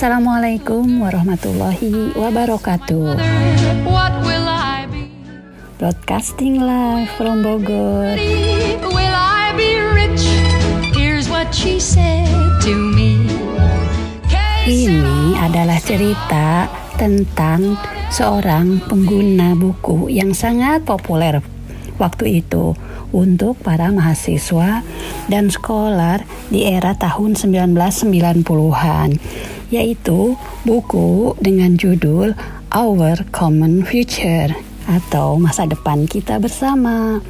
Assalamualaikum warahmatullahi wabarakatuh. Broadcasting live from Bogor. Will I be rich? Here's what she said to me. Ini adalah cerita tentang seorang pengguna buku yang sangat populer waktu itu untuk para mahasiswa dan sekolah di era tahun 1990-an yaitu buku dengan judul Our Common Future atau masa depan kita bersama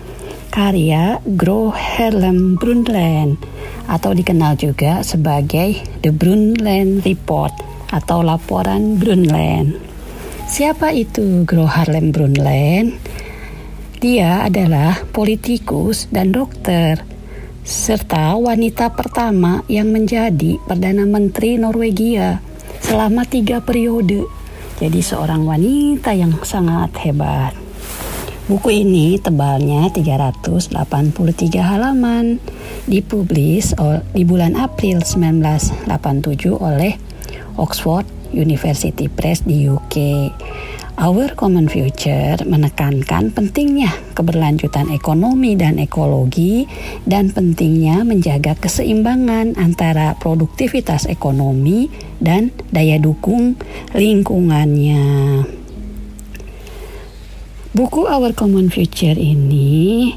karya Gro Harlem Brundtland atau dikenal juga sebagai The Brundtland Report atau laporan Brundtland. Siapa itu Gro Harlem Brundtland? Dia adalah politikus dan dokter serta wanita pertama yang menjadi Perdana Menteri Norwegia selama tiga periode. Jadi seorang wanita yang sangat hebat. Buku ini tebalnya 383 halaman, dipublis di bulan April 1987 oleh Oxford University Press di UK. Our Common Future menekankan pentingnya keberlanjutan ekonomi dan ekologi dan pentingnya menjaga keseimbangan antara produktivitas ekonomi dan daya dukung lingkungannya. Buku Our Common Future ini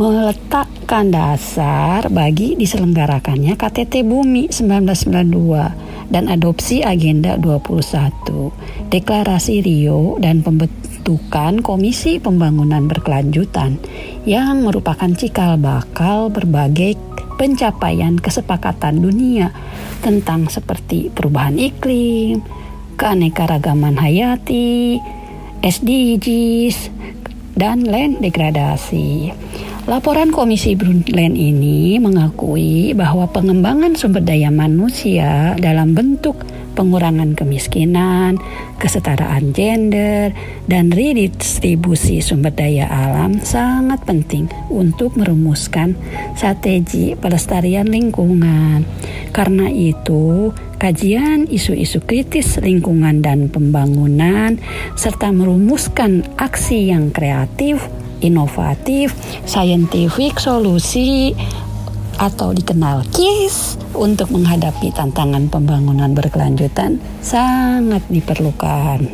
meletakkan dasar bagi diselenggarakannya KTT Bumi 1992 dan adopsi Agenda 21, Deklarasi Rio dan pembentukan Komisi Pembangunan Berkelanjutan yang merupakan cikal bakal berbagai pencapaian kesepakatan dunia tentang seperti perubahan iklim, keanekaragaman hayati, SDGs, dan land degradasi. Laporan Komisi Brundtland ini mengakui bahwa pengembangan sumber daya manusia dalam bentuk pengurangan kemiskinan, kesetaraan gender, dan redistribusi sumber daya alam sangat penting untuk merumuskan strategi pelestarian lingkungan. Karena itu, kajian isu-isu kritis lingkungan dan pembangunan serta merumuskan aksi yang kreatif, inovatif, scientific solusi atau dikenal KIS untuk menghadapi tantangan pembangunan berkelanjutan sangat diperlukan.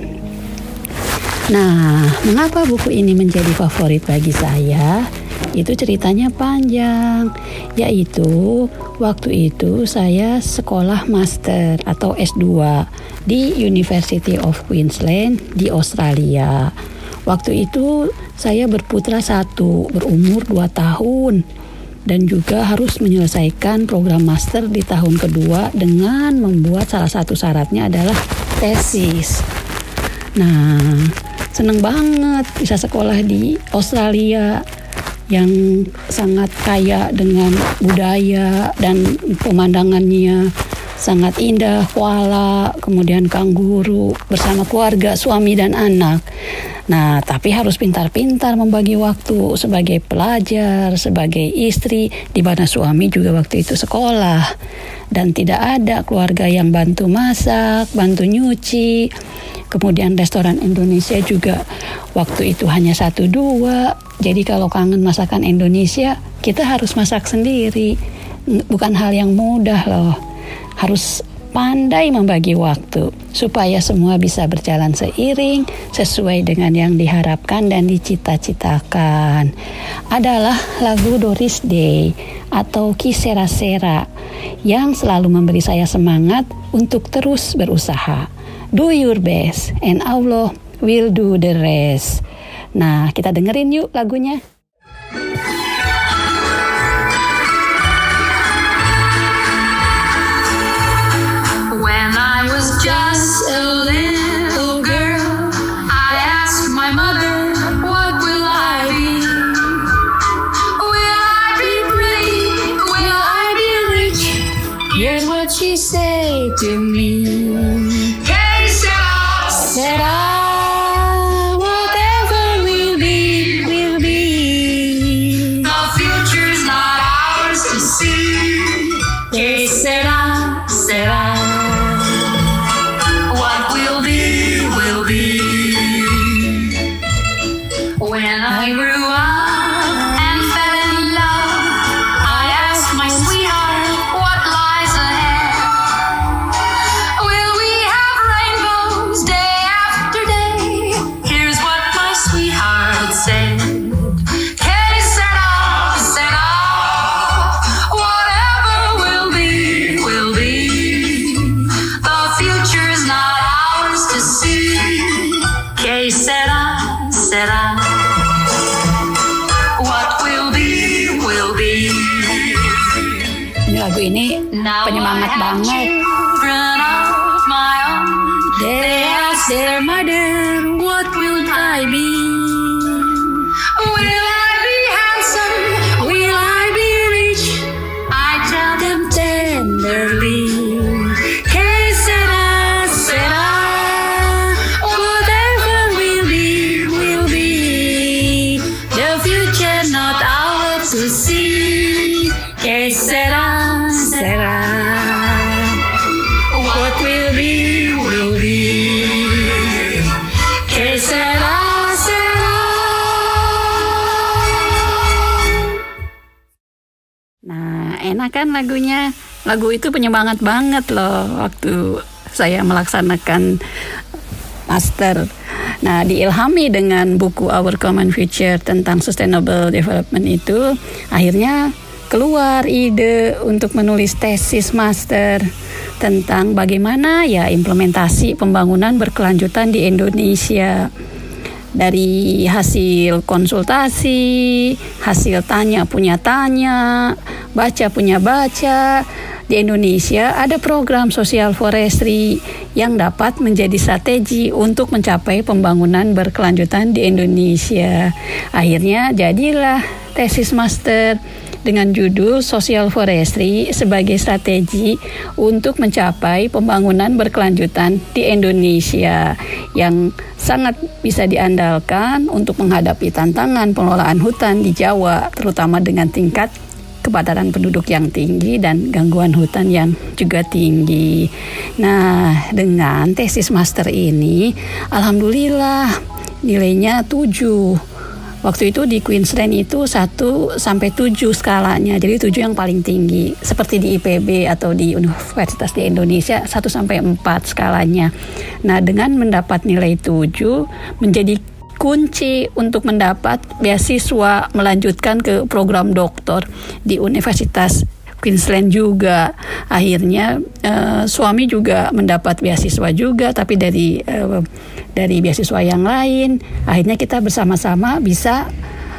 Nah, mengapa buku ini menjadi favorit bagi saya? Itu ceritanya panjang, yaitu waktu itu saya sekolah master atau S2 di University of Queensland di Australia. Waktu itu saya berputra satu, berumur 2 tahun dan juga harus menyelesaikan program master di tahun kedua dengan membuat salah satu syaratnya adalah tesis. Nah, seneng banget bisa sekolah di Australia yang sangat kaya dengan budaya dan pemandangannya sangat indah, koala, kemudian kanguru bersama keluarga, suami dan anak. Nah, tapi harus pintar-pintar membagi waktu sebagai pelajar, sebagai istri, di mana suami juga waktu itu sekolah. Dan tidak ada keluarga yang bantu masak, bantu nyuci. Kemudian restoran Indonesia juga waktu itu hanya satu dua. Jadi kalau kangen masakan Indonesia, kita harus masak sendiri. Bukan hal yang mudah loh. Harus pandai membagi waktu supaya semua bisa berjalan seiring sesuai dengan yang diharapkan dan dicita-citakan. Adalah lagu Doris Day atau Kisera Sera yang selalu memberi saya semangat untuk terus berusaha. Do your best and Allah will do the rest. Nah, kita dengerin yuk lagunya. de mim. Quem será? Será? Whatever will be, will be. The future's not ours to see. Sera. What will be, will be. Ini lagu ini Now penyemangat banget. They ask their mother, what will I be? Enak kan lagunya? Lagu itu penyemangat banget loh waktu saya melaksanakan master. Nah, diilhami dengan buku Our Common Future tentang Sustainable Development itu, akhirnya keluar ide untuk menulis tesis master tentang bagaimana ya implementasi pembangunan berkelanjutan di Indonesia dari hasil konsultasi, hasil tanya punya tanya, baca punya baca. Di Indonesia ada program sosial forestry yang dapat menjadi strategi untuk mencapai pembangunan berkelanjutan di Indonesia. Akhirnya jadilah tesis master dengan judul Social Forestry sebagai strategi untuk mencapai pembangunan berkelanjutan di Indonesia yang sangat bisa diandalkan untuk menghadapi tantangan pengelolaan hutan di Jawa terutama dengan tingkat kepadatan penduduk yang tinggi dan gangguan hutan yang juga tinggi. Nah, dengan tesis master ini alhamdulillah nilainya 7 Waktu itu di Queensland itu 1 sampai 7 skalanya. Jadi 7 yang paling tinggi. Seperti di IPB atau di universitas di Indonesia 1 sampai 4 skalanya. Nah, dengan mendapat nilai 7 menjadi kunci untuk mendapat beasiswa melanjutkan ke program doktor di Universitas Queensland juga. Akhirnya eh, suami juga mendapat beasiswa juga tapi dari eh, dari beasiswa yang lain. Akhirnya kita bersama-sama bisa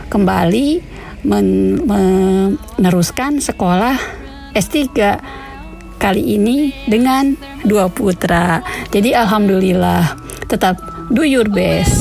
kembali men- meneruskan sekolah S3 kali ini dengan dua putra. Jadi alhamdulillah tetap do your best